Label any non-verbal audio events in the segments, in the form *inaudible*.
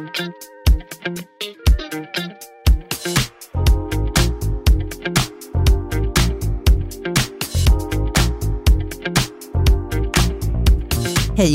Hej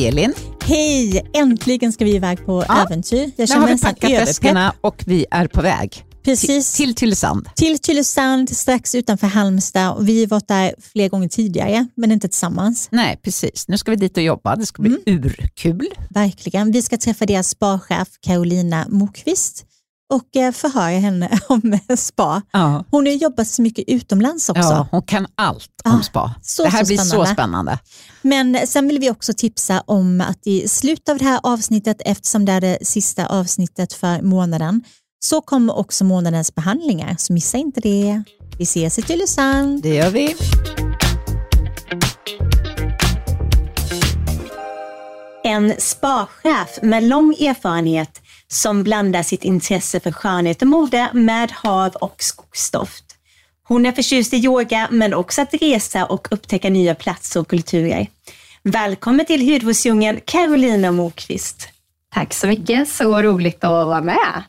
Elin! Hej! Äntligen ska vi iväg på Ja, äventyr. Jag Nu känner har mig vi packat väskorna och vi är på väg Precis. till, Tylösand. till Tylösand, strax utanför Halmstad. Och vi har varit där flera gånger tidigare, men inte tillsammans. Nej, precis. Nu ska vi dit och jobba. Det ska bli Mm. urkul. Verkligen. Vi ska träffa deras spachef Carolina Mokvist och eh, förhöra henne *laughs* om spa. Ja. Hon har jobbat så mycket utomlands också. Ja, hon kan allt Ah, om spa. så, det här så blir spännande. så spännande. Men sen vill vi också tipsa om att i slutet av det här avsnittet, eftersom det är det sista avsnittet för månaden, så kommer också månadens behandlingar. Så missa inte det. Vi ses i Tylösand. Det gör vi. En spachef med lång erfarenhet som blandar sitt intresse för skönhet och mode med hav och skogsdoft. Hon är förtjust i yoga men också att resa och upptäcka nya platser och kulturer. Välkommen till hudvårdsdjungeln Carolina Mokvist. Tack så mycket, så roligt att vara med.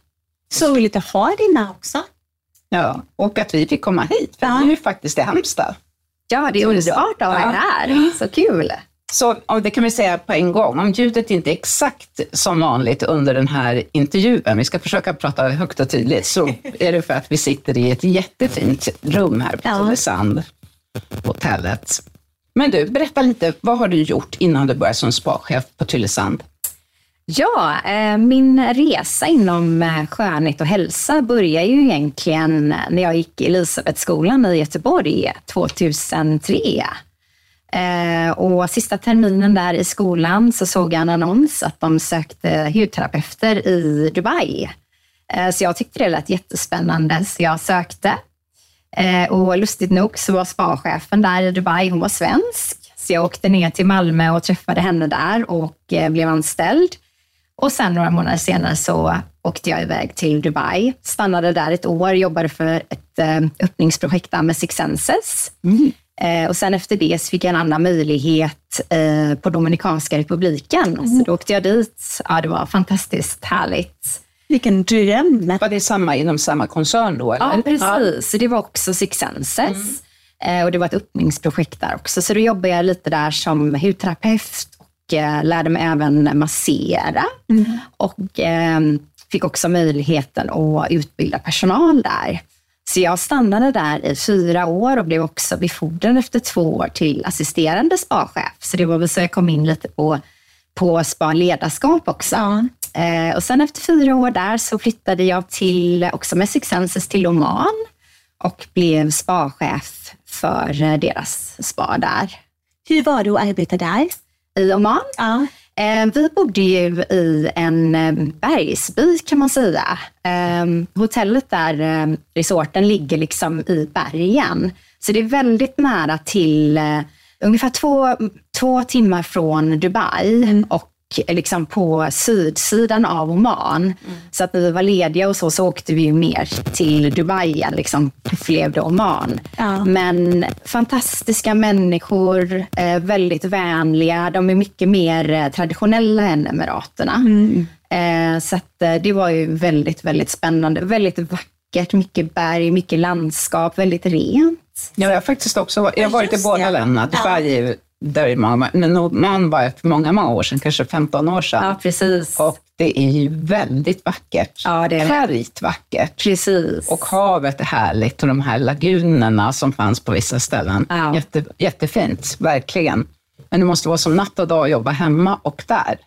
Så roligt att ha med också. Ja, och att vi fick komma hit, för Ja. vi är ju faktiskt i Halmstad. Ja, det är underbart att vara Ja. här. Så kul. Så och det kan vi säga på en gång, om ljudet inte är exakt som vanligt under den här intervjun, vi ska försöka prata högt och tydligt, så är det för att vi sitter i ett jättefint rum här på Ja. Tylösand, hotellet. Men du, berätta lite, vad har du gjort innan du började som spachef på Tylösand? Ja, eh, min resa inom eh, skönhet och hälsa började ju egentligen när jag gick Elisabethskolan i Göteborg 2003. Eh, och sista terminen där i skolan så såg jag en annons att de sökte hudterapeuter i Dubai. Så jag tyckte det lät jättespännande så jag sökte. Och lustigt nog så var spachefen där i Dubai, hon var svensk. Så jag åkte ner till Malmö och träffade henne där och blev anställd. Och sen några månader senare så åkte jag iväg till Dubai, stannade där ett år, jobbade för ett eh, öppningsprojekt där med Six Senses. Eh, och sen efter det så fick jag en annan möjlighet eh, på Dominikanska republiken. Så då åkte jag dit. Ja, det var fantastiskt härligt. Vilken dröm. Var det samma inom samma koncern då? Eller? Ja, precis. Så det var också Six Senses. Eh, Och det var ett öppningsprojekt där också. Så då jobbade jag lite där som hudterapeut lärde mig även massera. Och eh, fick också möjligheten att utbilda personal där. Så jag stannade där i fyra år och blev också befordrad efter två år till assisterande spachef. Så det var väl så jag kom in lite på, på spa-ledarskap också. Eh, och sen efter fyra år där så flyttade jag till, också med Six Senses till Oman och blev spachef för eh, deras spa där Hur var det att arbeta där? I Oman. Ja. Eh, vi bodde ju i en eh, bergsby kan man säga. Eh, hotellet där, resorten, ligger liksom i bergen. Så det är väldigt nära till eh, ungefär två, två timmar från Dubai och liksom på sydsidan av Oman. Så att när vi var lediga och så, så åkte vi ju ner till Dubai, liksom upplevde Oman. Ja. Men fantastiska människor, eh, väldigt vänliga. De är mycket mer eh, traditionella än Emiraterna. Eh, så att, det var ju väldigt, väldigt spännande. Väldigt vackert, mycket berg, mycket landskap, väldigt rent. Ja, jag har faktiskt också jag har varit i båda länderna. Dubai är där men Oman var för många, många år sedan, kanske 15 år sedan. Ja, precis. Och det är ju väldigt vackert. Ja, det är. Färgt vackert. Precis. Och havet är härligt och de här lagunerna som fanns på vissa ställen. Ja. Jätte, jättefint, verkligen. Men det måste vara som natt och dag att jobba hemma och där.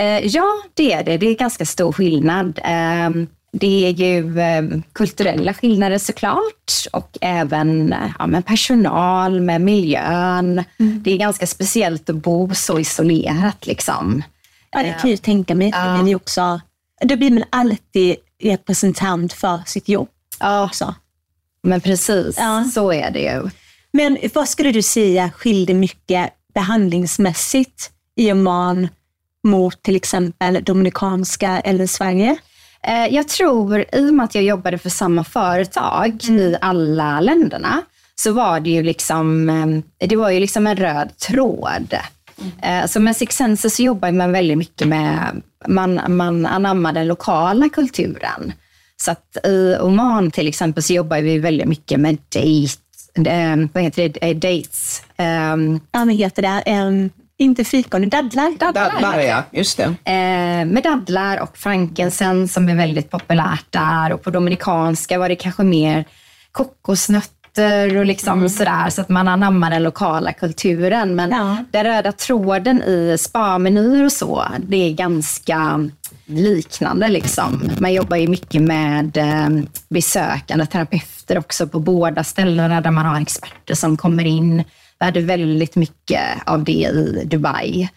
Eh, ja, det är det. Det är ganska stor skillnad. Eh, det är ju eh, kulturella skillnader såklart och även eh, ja, med personal, med miljön. Det är ganska speciellt att bo så isolerat. Liksom. Ja, det kan jag ju tänka mig. Ja. Men det också, då blir man alltid representant för sitt jobb Ja, också. men precis. Ja. Så är det ju. Men vad skulle du säga skilde mycket behandlingsmässigt i Oman mot till exempel Dominikanska eller Sverige? Eh, Jag tror, i och med att jag jobbade för samma företag i alla länderna, så var det ju liksom, eh, det var ju liksom en röd tråd. Eh, Så med Six Senses så jobbar man väldigt mycket med man, man anammar den lokala kulturen. Så att i Oman till exempel så jobbar vi väldigt mycket med date, vad heter det, dates. Um, Ja, men heter det? Um, inte fikon, dadlar. Dadlar, ja. Just det. Eh, med dadlar och frankincense som är väldigt populärt där. Och på dominikanska var det kanske mer kokosnötter och liksom sådär. Så att man anammar den lokala kulturen. Men Ja. den röda tråden i spa-menyer och så, det är ganska liknande. Liksom. Man jobbar ju mycket med eh, besökande terapeuter också på båda ställena där man har experter som kommer in. Vi hade väldigt mycket av det i Dubai.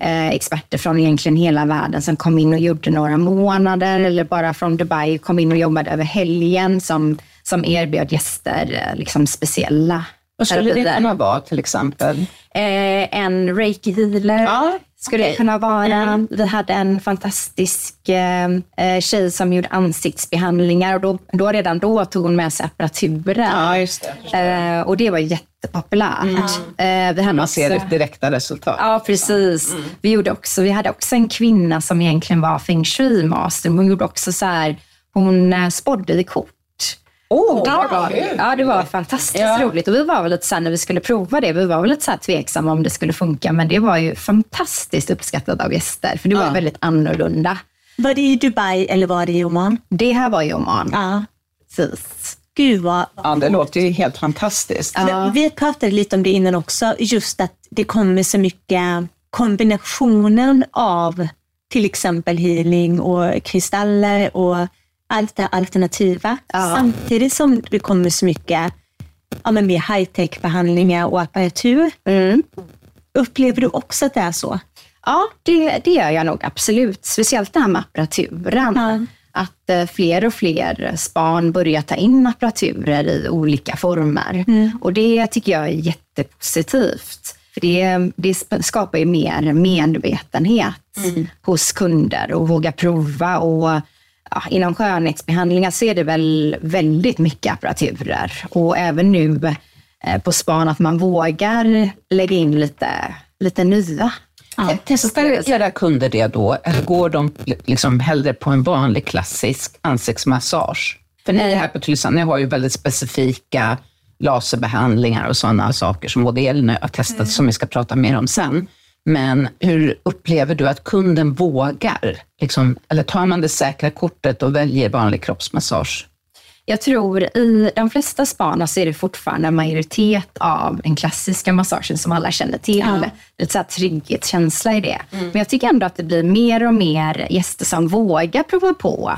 Eh, experter från egentligen hela världen som kom in och gjorde några månader eller bara från Dubai kom in och jobbade över helgen som, som erbjöd gäster eh, liksom speciella Vad skulle det kunna vara till exempel? Eh, en reiki healer Ja, skulle det kunna vara. Vi hade en fantastisk eh, eh, tjej som gjorde ansiktsbehandlingar och då, då redan då tog hon med sig apparaturen. Ja, just det. Eh, och det var jättepopulärt. Eh, vi hade Man ser också- direkta resultat. Ja, precis. Vi, gjorde också, vi hade också en kvinna som egentligen var feng shui-master. Hon gjorde också så här, hon eh, spådde i kort. Oh, Det var, ja, det var fantastiskt Ja. roligt. Och vi var väl lite så här, när vi skulle prova det, vi var väl lite så här tveksamma om det skulle funka, men det var ju fantastiskt uppskattat av gäster, för det var Ja. väldigt annorlunda. Var det i Dubai eller var det i Oman? Det här var ju Oman. Ja. Precis. Gud vad... Ja, det låter ju helt fantastiskt. Ja. Vi pratade lite om det innan också, just att det kommer så mycket kombinationen av till exempel healing och kristaller och allt det alternativa. Ja. Samtidigt som det kommer så mycket ja, men mer high-tech behandlingar och apparatur. Mm. Upplever du också att det är så? Ja, det, det gör jag nog absolut. Speciellt det här med apparaturen. Ja. Att eh, fler och fler span börjar ta in apparaturer i olika former. Och det tycker jag är jättepositivt. För det, det skapar ju mer medvetenhet hos kunder och våga prova. Och, ja, inom skönhetsbehandlingar så är det väl väldigt mycket apparaturer. Och även nu eh, på span att man vågar lägga in lite, lite nya Eh, Testar era kunder det då, eller går de liksom hellre på en vanlig klassisk ansiktsmassage? För ni här på Tylösand, ni har ju väldigt specifika laserbehandlingar och sådana saker som både Elin och jag har testat, som vi ska prata mer om sen. Men hur upplever du att kunden vågar? Liksom, eller tar man det säkra kortet och väljer vanlig kroppsmassage? Jag tror i de flesta span så är det fortfarande en majoritet av den klassiska massagen som alla känner till. Ja. Lite så här trygghetskänsla i det. Men jag tycker ändå att det blir mer och mer gäster som vågar prova på.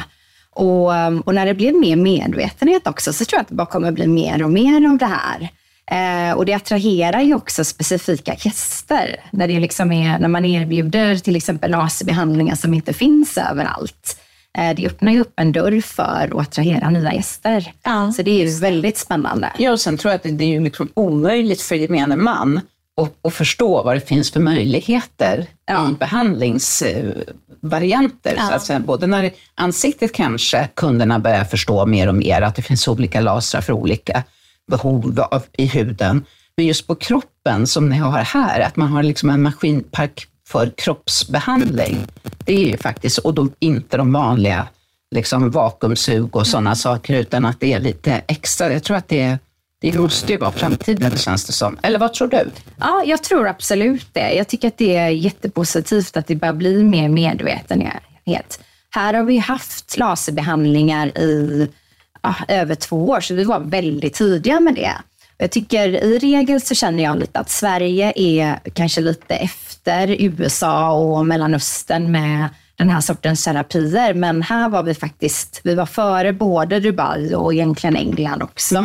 Och, och när det blir mer medvetenhet också så tror jag att det bara kommer bli mer och mer av det här. Eh, och det attraherar ju också specifika gäster. När, det liksom är, när man erbjuder till exempel laserbehandlingar som inte finns överallt. Eh, det öppnar ju upp en dörr för att attrahera nya gäster. Ja. Så det är ju väldigt spännande. Ja, och sen tror jag att det är ju liksom omöjligt för gemene man att, att förstå vad det finns för möjligheter Ja. i behandlingsvarianter. Så att säga, både när ansiktet kanske kunderna börjar förstå mer och mer att det finns olika lasrar för olika behov av, i huden. Men just på kroppen som ni har här, att man har liksom en maskinpark för kroppsbehandling. Det är ju faktiskt, och då inte de vanliga liksom vakuumsug och sådana saker, utan att det är lite extra. Jag tror att det, det måste ju vara framtiden, känns det som. Eller vad tror du? Ja, jag tror absolut det. Jag tycker att det är jättepositivt att det börjar bli mer medvetenhet. Här har vi haft laserbehandlingar i ja, över två år, så vi var väldigt tidiga med det. Jag tycker i regel så känner jag lite att Sverige är kanske lite efter USA och Mellanöstern med den här sortens terapier. Men här var vi faktiskt, vi var före både Dubai och egentligen England också.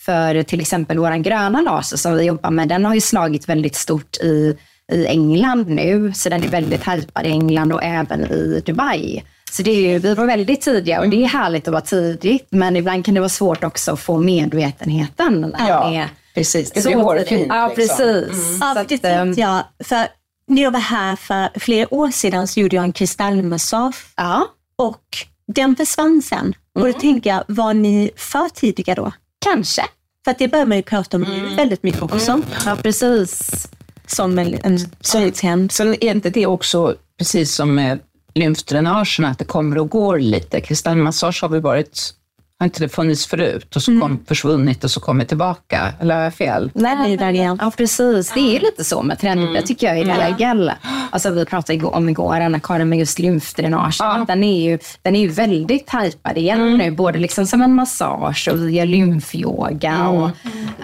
För till exempel vår gröna laser som vi jobbar med, den har ju slagit väldigt stort i, i England nu. Så den är väldigt hypad i England och även i Dubai. Så det är ju, vi var väldigt tidiga och det är härligt att vara tidigt. Men ibland kan det vara svårt också att få medvetenheten. när Ja, är precis. Det blir hårfint. Ja, liksom. precis. Ja, Så för att, det ehm, jag. För när jag var här för flera år sedan så gjorde jag en kristallmassage ja, och den försvann sen. Och då tänker jag, var ni för tidiga då? kanske. För att det börjar man ju prata om nu väldigt mycket också. Ja, precis. Som en, en skönhetshämnd. Så är inte det också, precis som med lymfdränagen, att det kommer och går lite. Kristallmassage har vi varit, har inte det funnits förut och så kom, försvunnit och så kommit tillbaka? Eller har jag fel? Nej, där igen. ja precis. Det är lite så med träning, tycker jag i regel. Alltså, vi pratade igår, om igår, Anna-Karin, med just lymfdränage. Ja. Den, är ju, den är ju väldigt tajpad igen nu, både liksom som en massage och vi gör lymfyoga och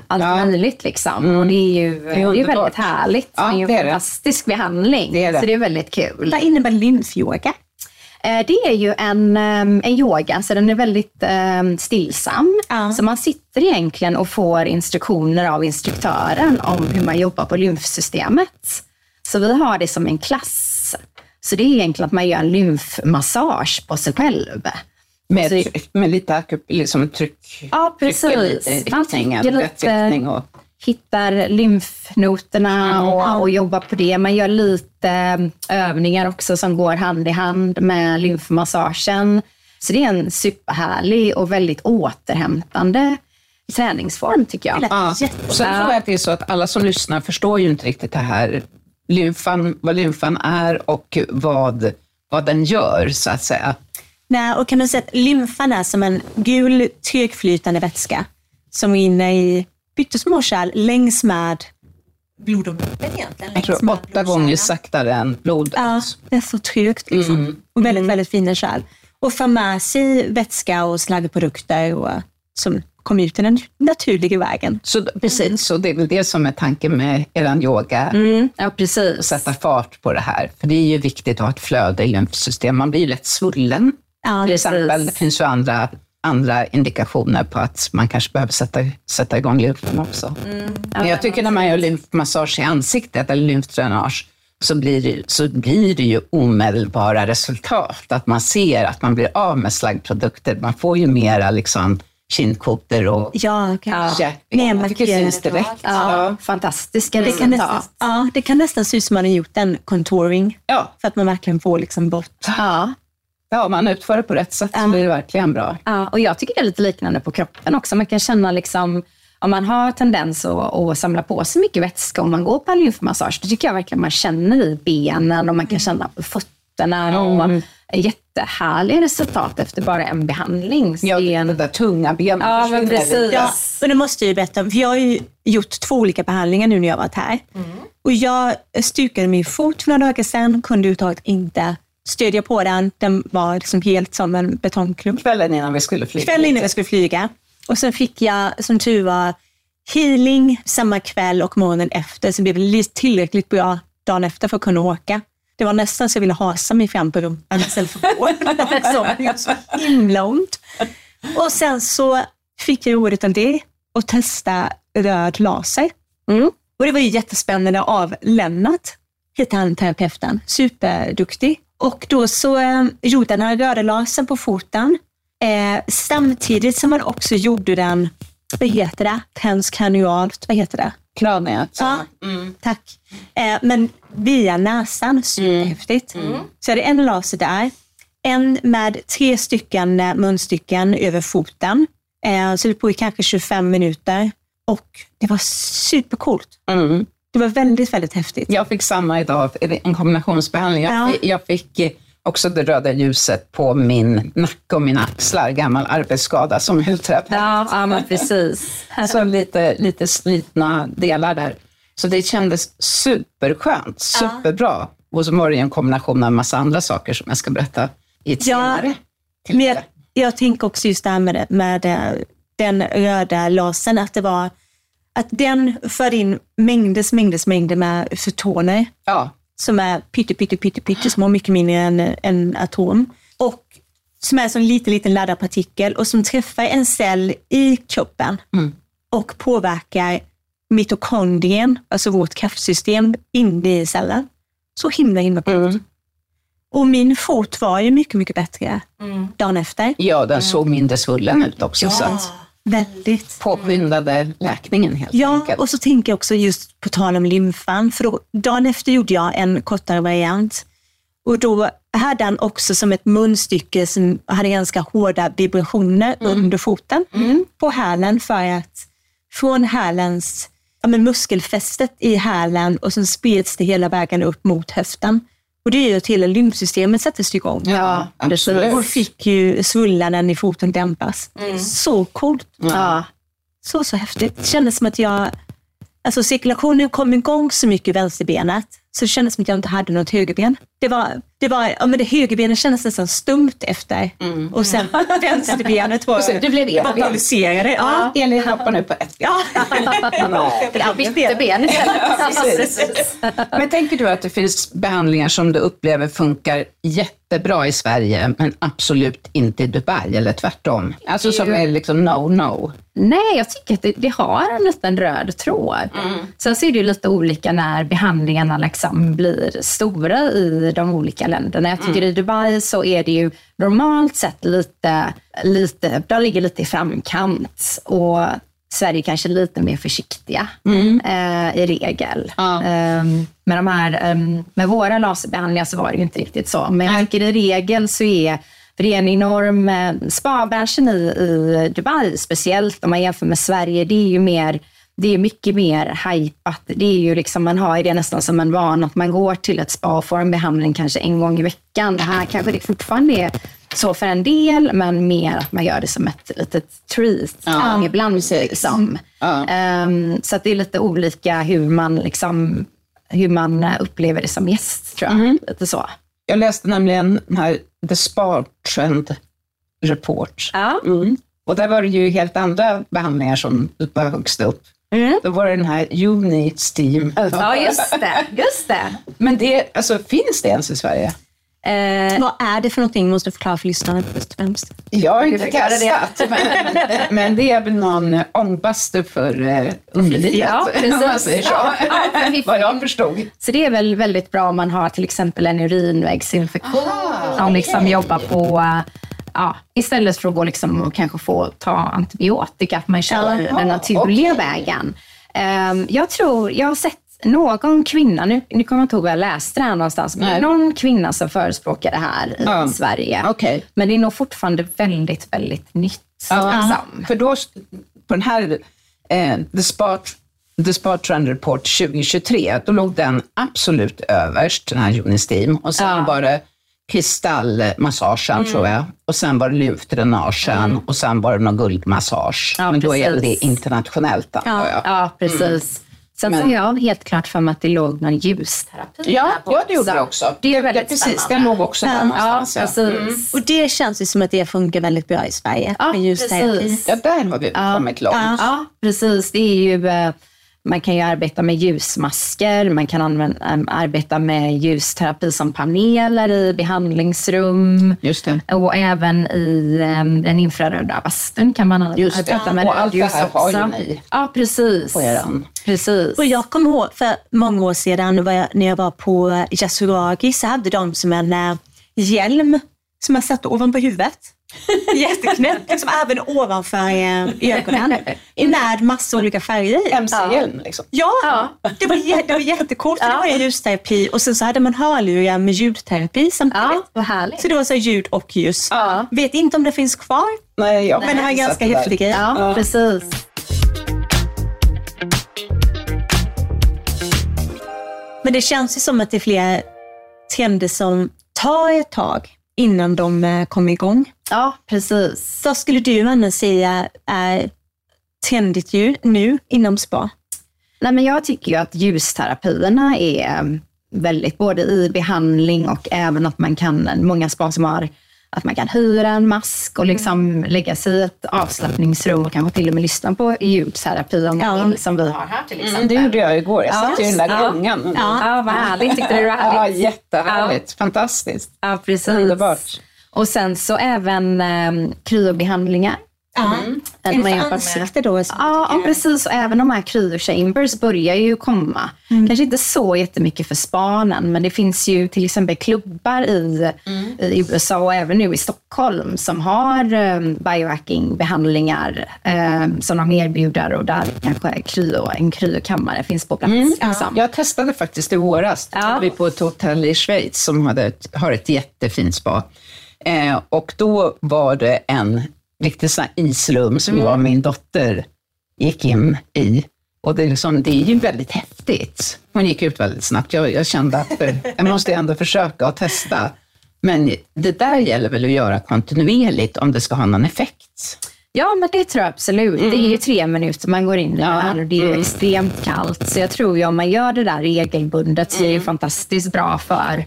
allt Ja. möjligt. Liksom. Och det är ju, det är ju underbart. väldigt härligt. Ja, det är det är en det. fantastisk behandling. Det är det. Så det är väldigt kul. Vad innebär lymfyoga? Eh, Det är ju en, ehm, en yoga, så den är väldigt ehm, stillsam. Ja. Så man sitter egentligen och får instruktioner av instruktören om hur man jobbar på lymfsystemet. Så vi har det som en klass. Så det är egentligen att man gör en lymfmassage på sig själv. Med, Så- tryck- med lite akup, liksom tryck, Ja, precis. i Man trycker lite- och hittar lymfnoterna och, och jobbar på det. Man gör lite eh, övningar också som går hand i hand med lymfmassagen. Så det är en superhärlig och väldigt återhämtande träningsform tycker jag. Ja. Och sen tror jag att det är så att alla som lyssnar förstår ju inte riktigt det här, lymfan, vad lymfan är och vad, vad den gör, så att säga. Nej, och kan man säga att lymfan är som en gul trögflytande vätska som rinner i pyttesmå kärl längs med blodomloppet egentligen. Jag tror åtta gånger saktare än blodet. Ja, det är så trögt liksom. Och väldigt, väldigt fina kärl. Och får med sig vätska och slaggprodukter och, som kommer ut i den naturliga vägen. Så, precis, så det är väl det som är tanken med er yoga, Ja, precis. att sätta fart på det här. För det är ju viktigt att ha ett flöde i lymfsystem. Man blir ju lätt svullen. Ja, Till exempel, det finns ju andra, andra indikationer på att man kanske behöver sätta, sätta igång lymfen också. Men jag tycker när man gör lymfmassage i ansiktet eller lymfdränage så blir, det, så blir det ju omedelbara resultat. Att man ser att man blir av med slaggprodukter. Man får ju mera liksom kindkotor och Ja, kanske. Ja, Nej, jag man tycker det syns direkt. Ja, fantastiska Det kan, nästan, ja, det kan nästan se ut som man har gjort en contouring Ja, för att man verkligen får liksom bort. Ja. Ja, om man utför det på rätt sätt så blir det verkligen bra. Ja, och jag tycker det är lite liknande på kroppen också. Man kan känna liksom, om man har tendens att, att samla på sig mycket vätska om man går på en lymfmassage, då tycker jag verkligen man känner i benen och man kan känna på fötterna. Och jättehärliga resultat efter bara en behandling. Så Ja, det är det där tunga benet Ja, men precis. Ja, och det måste jag ju berätta, för jag har ju gjort två olika behandlingar nu när jag varit här. Och jag stukade min fot för några dagar sedan, kunde överhuvudtaget inte stödja på den. Den var liksom helt som en betongklump. Kvällen innan vi skulle flyga. Kvällen innan jag skulle flyga. Och sen fick jag, som tur var, healing samma kväll och morgonen efter. Så det blev lite tillräckligt bra dagen efter för att kunna åka. Det var nästan så jag ville hasa mig fram på rumpan istället för på. *laughs* så det gjorde så himla ont. Och sen så fick jag ordet av det och testa röd laser. Mm. Och det var ju jättespännande av Lennart, heter han terapeuten, superduktig. Och då så eh, gjorde han den röda lasern på foten eh, samtidigt som man också gjorde den, vad heter det, transkranialt, vad heter det? Kraniet. Ja, tack. Eh, men via näsan, superhäftigt. Så jag hade en laser där, en med tre stycken eh, munstycken över foten. Eh, så det pågick kanske 25 minuter och det var supercoolt. Mm. Det var väldigt, väldigt häftigt. Jag fick samma idag, en kombinationsbehandling. Jag, Ja. jag fick eh, också det röda ljuset på min nacke och mina axlar, gammal arbetsskada som hudterapeut. ja, ja, men precis. Så lite, lite slitna delar där. Så det kändes superskönt, superbra. Och så var det en kombination av en massa andra saker som jag ska berätta i ett Ja, senare Men jag, tillfälle. jag tänker också just det här med, med den röda lasern, att det var att den för in mängders, mängders mängder med fotoner Ja, som är pytte, pytte, pytte, pytte små, mycket mindre än en atom. Och som är som en liten, liten laddad partikel och som träffar en cell i kroppen och påverkar mitokondrien, alltså vårt kraftsystem inne i cellen. Så himla, himla coolt. Och min fot var ju mycket, mycket bättre dagen efter. ja den såg mindre svullen ut också. Så att Väldigt. påskyndade läkningen helt Ja, enkelt. och så tänker jag också just på tal om lymfan, för då, dagen efter gjorde jag en kortare variant. Och då hade han också som ett munstycke som hade ganska hårda vibrationer under foten på hälen för att från hälens, ja men muskelfästet i hälen och sen spreds det hela vägen upp mot höften. Och det är ju att hela lymfsystemet sätts igång. Ja, Och absolut. fick ju svullnaden i foten dämpas. Så coolt. Ja. Så, så häftigt. Det kändes som att jag, alltså cirkulationen kom igång så mycket i vänsterbenet, så det kändes som att jag inte hade något högerben. Det var, det var, ja men det högerbenet kändes nästan stumt efter. Och sen *laughs* vänsterbenet var, sen, du blev Elin. pulserade. Ja. Elin hoppar nu på ett. Ja. *laughs* Bytte *laughs* ben istället. Men tänker du att det finns behandlingar som du upplever funkar jättebra i Sverige, men absolut inte i Dubai, eller tvärtom? Alltså som är liksom no-no. Nej, jag tycker att det, det har en liten röd tråd. Sen så är det ju lite olika när behandlingarna liksom blir stora i de olika länderna. Jag tycker i Dubai så är det ju normalt sett lite, lite de ligger lite i framkant och Sverige kanske lite mer försiktiga eh, i regel. Ja. Ehm, med, de här, ehm, med våra laserbehandlingar så var det ju inte riktigt så. Men jag tycker i regel så är för det är en enorm eh, spabranschen i, i Dubai, speciellt om man jämför med Sverige. Det är ju mer, det är mycket mer hajpat. Det är ju liksom, man har det nästan som en vana att man går till ett spa och får en behandling kanske en gång i veckan. Det här kanske det fortfarande är så för en del, men mer att man gör det som ett litet treat Ja, ibland. Liksom. Ja. Ehm, så att det är lite olika hur man, liksom, hur man upplever det som gäst, tror jag. Lite så. Jag läste nämligen den här The Spa Trend Report. Ja. Mm. Och där var det ju helt andra behandlingar som var högst upp. Mm. Då var det den här Uni Steam. ja, just det. Just det. Men det, alltså, finns det ens i Sverige? Eh, vad är det för någonting? Måste du förklara för lyssnarna först och främst. Jag har inte testat, men, *laughs* men det är väl någon eh, ångbastu för uh, underlivet, Ja, om man säger så. Ja, *laughs* Vad jag förstod. Så det är väl väldigt bra om man har till exempel en urinvägsinfektion. Som liksom jobbar på, eh, ja, istället för att gå liksom och kanske få ta antibiotika, att man kör den naturliga vägen. Ehm, jag tror, jag har sett någon kvinna, nu, nu kommer jag inte ihåg var jag läste det här någonstans, men Nej. någon kvinna som förespråkar det här i Ja. Sverige. Okej. Men det är nog fortfarande väldigt, väldigt nytt. liksom. För då, på den här eh, The, Spa Trend Report 2023, då låg den absolut överst, den här Unistim. Och sen Ja. var det kristallmassagen, tror jag. Och sen var det lymfdränagen och sen var det någon guldmassage. Ja, Men då är det internationellt, antar jag. Ja, precis. Sen Men- så har jag helt klart för mig att det låg någon ljusterapi Ja, ja, det gjorde det också. Det är väldigt Precis, den spännande. låg också där Ja, någonstans. Ja, precis. Och det känns ju som att det funkar väldigt bra i Sverige. Ja, med ljusterapi. precis. ja där har vi kommit långt. Ja, precis. Det är ju, eh, man kan ju arbeta med ljusmasker, man kan använda, arbeta med ljusterapi som paneler i behandlingsrum. Just det. Och även i den infraröda bastun kan man Just det. arbeta med Och allt det ljus här har ju ni Ja, precis. på eran. Precis. Och jag kommer ihåg för många år sedan jag, när jag var på Yasuragi så hade de som en hjälm som man satte ovanpå huvudet. *laughs* Jätteknäppt, liksom även ovanför äh, ögonen. med massa olika färger i. MC-hjälm liksom. Ja, Det, var, jä- det var jättecoolt. För det var ju ljusterapi och sen så hade man hörlurar med ljudterapi samtidigt. Ja, härligt. Så det var så här ljud och ljus. Ja. Vet inte om det finns kvar, Nej, jag men det var en ganska häftigt. häftig grej. Ja, precis. Men det känns ju som att det är flera trender som tar ett tag innan de eh, kommer igång. Ja, precis. Vad skulle du Anna säga är trendigt ju nu inom spa? Nej, men jag tycker ju att ljusterapierna är um, väldigt, både i behandling och även att man kan, många spa som har att man kan hyra en mask och liksom lägga sig i ett avslappningsrum och kanske till och med lyssna på ljudterapi om Ja. som vi har här till exempel. Det gjorde jag igår. Jag satt ju i den där Ja. gungan. Ja, vad härligt. Tyckte du det var Ja, härligt? jättehärligt. Fantastiskt. Ja, precis. Underbart. Och sen så även um, kryobehandlingar. Ja. Är det man för jämför ansikte då? Ja, ja, tycker? precis. Och även de här cryo-chambers börjar ju komma. Kanske inte så jättemycket för spanen, men det finns ju till exempel klubbar i, i USA och även nu i Stockholm som har um, biohacking-behandlingar um, som de erbjuder och där kanske kryo, en kryokammare finns på plats. Liksom. Jag testade faktiskt i våras. Ja. Var vi på ett hotell i Schweiz som hade ett, har ett jättefint spa. Eh, och då var det en riktig sån här isrum som jag och min dotter gick in i. Och det är, liksom, det är ju väldigt häftigt. Hon gick ut väldigt snabbt. Jag, jag kände att eh, jag måste ändå försöka och testa. Men det där gäller väl att göra kontinuerligt om det ska ha någon effekt. Ja, men det tror jag absolut. Det är ju tre minuter man går in i Ja. det här och det är ju Mm. extremt kallt. Så jag tror ju om man gör det där regelbundet så är det fantastiskt bra för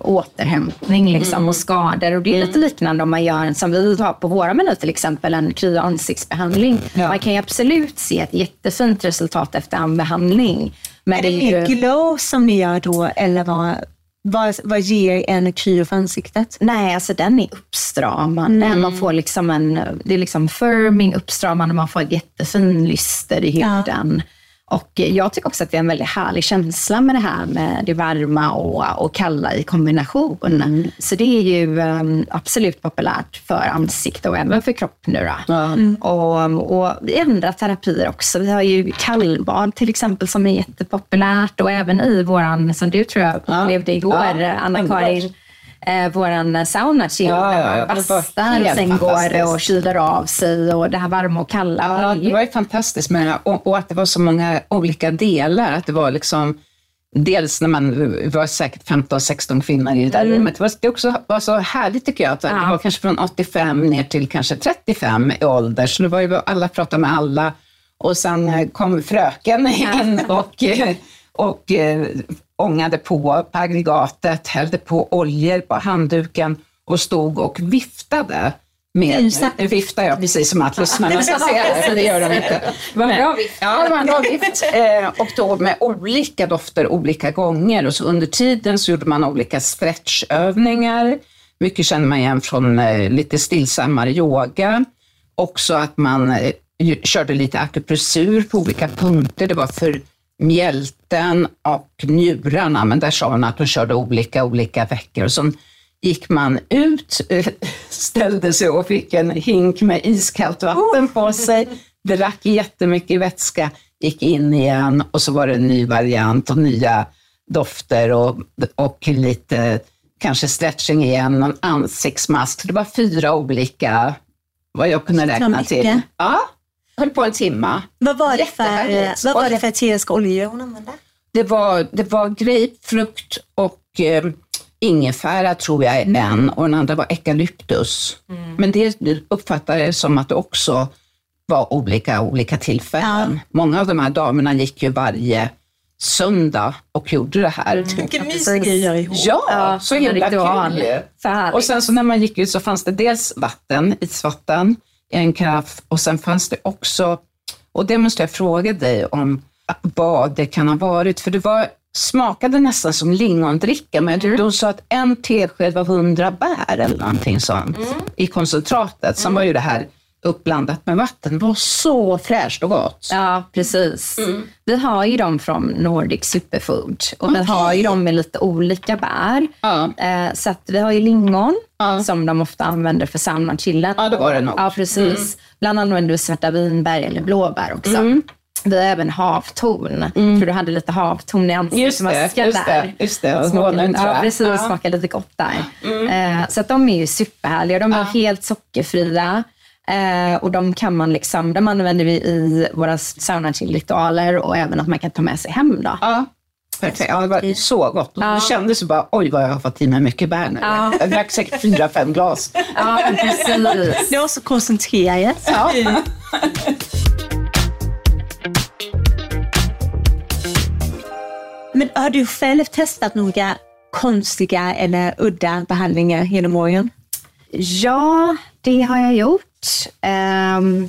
återhämtning liksom, och skador. Och det är lite liknande om man gör som vi har på våra menyer till exempel, en kry och ansiktsbehandling. Ja. Man kan ju absolut se ett jättefint resultat efter en behandling. Men Är det det är ju... glow som ni gör då eller vad, vad, vad ger en kryo för ansiktet? Nej, alltså den är uppstramande. Mm. Man får liksom en, det är liksom firming, uppstramande, man får ett jättefin lyster i Ja. Och jag tycker också att det är en väldigt härlig känsla med det här med det varma och, och kalla i kombination. Mm. Så det är ju um, absolut populärt för ansikte och även för kropp nu då. Ja. Och, och vi ändrar terapier också. Vi har ju kallbad till exempel som är jättepopulärt och även i våran, som du tror jag Ja. upplevde igår, Ja, Anna-Karin, eh, våran sauna chill, Ja, där ja, man det bastar och sen går och kyler av sig och det här varma och kalla. Ja, det var ju fantastiskt med det och, och att det var så många olika delar. Att det var liksom, dels när man det var säkert 15-16 kvinnor i det där rummet. Det var, det också var så härligt tycker jag. Att Det Ja. var kanske från 85 ner till kanske 35 i ålder. Så det var ju alla pratade med alla. Och sen eh, kom fröken *laughs* in och, eh, och eh, ångade på på aggregatet, hällde på oljor på handduken och stod och viftade. Med, nu viftar jag precis som att lyssnarna ska se det, för det gör de inte. Det var en bra vift. Ja, det var en bra vift. Eh, och då med olika dofter olika gånger. Och så under tiden så gjorde man olika stretchövningar. Mycket känner man igen från eh, lite stillsammare yoga. Också att man eh, körde lite akupressur på olika punkter. Det var för mjälten och njurarna, men där sa hon att hon körde olika, olika veckor. Och så gick man ut, eh, ställde sig och fick en hink med iskallt vatten på sig, drack jättemycket vätska, gick in igen och så var det en ny variant och nya dofter och, och lite kanske stretching igen, någon ansiktsmask. Det var fyra olika, vad jag kunde räkna mycket. till. Ja, höll på en timma. Vad var det för, Jättehärligt. vad var det för eteriska oljor hon använde? Det var, det var grapefrukt och eh, ingefära tror jag är en och den andra var eukalyptus. Men det uppfattade jag som att det också var olika olika tillfällen. Många av de här damerna gick ju varje söndag och gjorde det här. Vilken mysig grej ihop. Ja, så himla kul. Och sen så när man gick ut så fanns det dels vatten, isvatten, en karaff och sen fanns det också, och det måste jag fråga dig om, vad det kan ha varit, för det var, smakade nästan som lingondricka, men Mm. de sa att en tesked var 100 bär eller någonting sånt Mm. i koncentratet. Sen var ju det här uppblandat med vatten. Det var så fräscht och gott. Ja, precis. Mm. Vi har ju dem från Nordic Superfood och vi har ju dem med lite olika bär. Ja. Eh, så vi har ju lingon Ja. som de ofta använder för saunachillen. Ja, det var det nog. Ja, precis. Ibland använder vi svarta vinbär eller blåbär också. Mm. Vi har även havtorn. För du hade lite havtorn i ansiktet Just det, skall just det, där. just det. Honung, tror Ja, precis. Ja. Smakar lite gott där. Eh, så att de är ju superhärliga. De är helt sockerfria. Eh, och de kan man liksom, de använder vi i våra sauna-ritualer och även att man kan ta med sig hem då. Ja, perfekt. Ja, det var så gott. Och Det kändes bara, oj vad jag har fått i mig mycket bär nu. Ja. Jag drack säkert fyra, fem glas. Ja, precis. Det var så koncentrerat. Ja. Men har du själv testat några konstiga eller udda behandlingar genom åren? Ja, det har jag gjort. Ehm,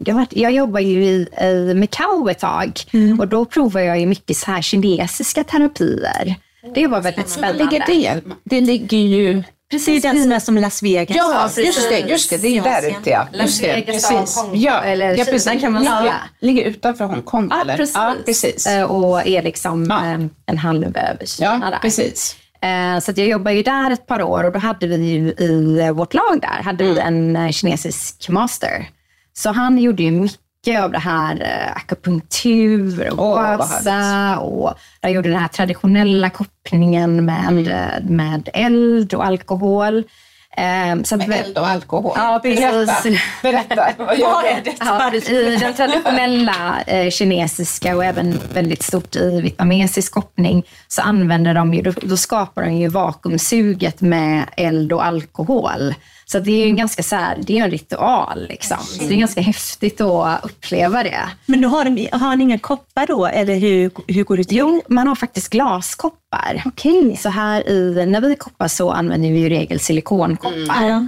det har varit, jag jobbar ju i, i Macau ett tag och då provar jag ju mycket så här kinesiska terapier. Det var väldigt spännande. ligger det? Det ligger ju... Det är den som är som Las Vegas. Ja, just det, just det. Det är ju där ute ja. Det, Vegas, precis. Ja, eller ja, precis. kan man säga. Ligger utanför Hongkong Ja, eller? precis. Ja, precis. Eh, Och är liksom Ja. eh, en halv över Kina Ja, precis. Eh, Så att jag jobbade ju där ett par år och då hade vi ju i vårt lag där hade vi en eh, kinesisk master. Så han gjorde ju mycket av det här eh, akupunktur och skösa och jag gjorde den här traditionella kopplingen med, Mm. med eld och alkohol. Eh, så att, Med eld och alkohol. Ja, Berätta, precis. berätta. *laughs* Vad gör det? Ja, I den traditionella eh, kinesiska och även väldigt stort i vietnamesisk koppning så använder de ju, då, då skapar de ju vakuumsuget med eld och alkohol. Så det är ju ganska så här, det är en ritual liksom. Så det är ganska häftigt att uppleva det. Men då har, de, har ni inga koppar då, eller hur, hur går det till? Jo, man har faktiskt glaskoppar. Okej. Så här i, när vi koppar så använder vi i regel silikonkoppar. Ja.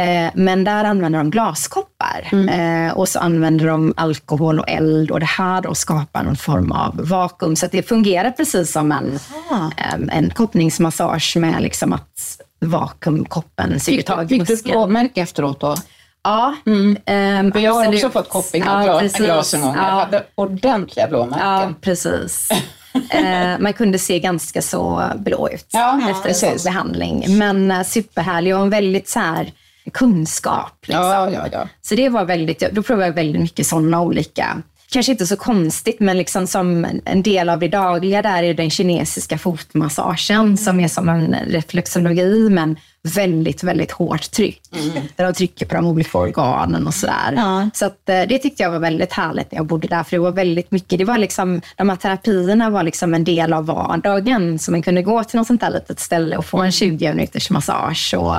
Eh, men där använder de glaskoppar eh, och så använder de alkohol och eld och det här då skapar någon form av vakuum. Så att det fungerar precis som en, eh, en koppningsmassage med liksom att vakuumkoppen suger Fick, du ett efteråt då? Ja, ehm, För jag har också fått kopping av Ja, glas, precis. glas en gång. Jag Ja. hade ordentliga Ja, blåmärken. precis. *laughs* eh, man kunde se ganska så blå ut Ja, ja, efter en sån behandling. Men eh, superhärlig och en väldigt så här kunskap. Liksom. Ja, ja, ja. Så det var väldigt, då provade jag väldigt mycket sådana olika, kanske inte så konstigt, men liksom som en- del av det dagliga där är den kinesiska fotmassagen som är som en reflexologi, men väldigt, väldigt hårt tryck. Där de trycker på de olika organen och sådär. Ja. Så att, eh, det tyckte jag var väldigt härligt när jag bodde där, för det var väldigt mycket, det var liksom, de här terapierna var liksom en del av vardagen, så man kunde gå till något sånt där litet ställe och få en 20 minuters massage. Och,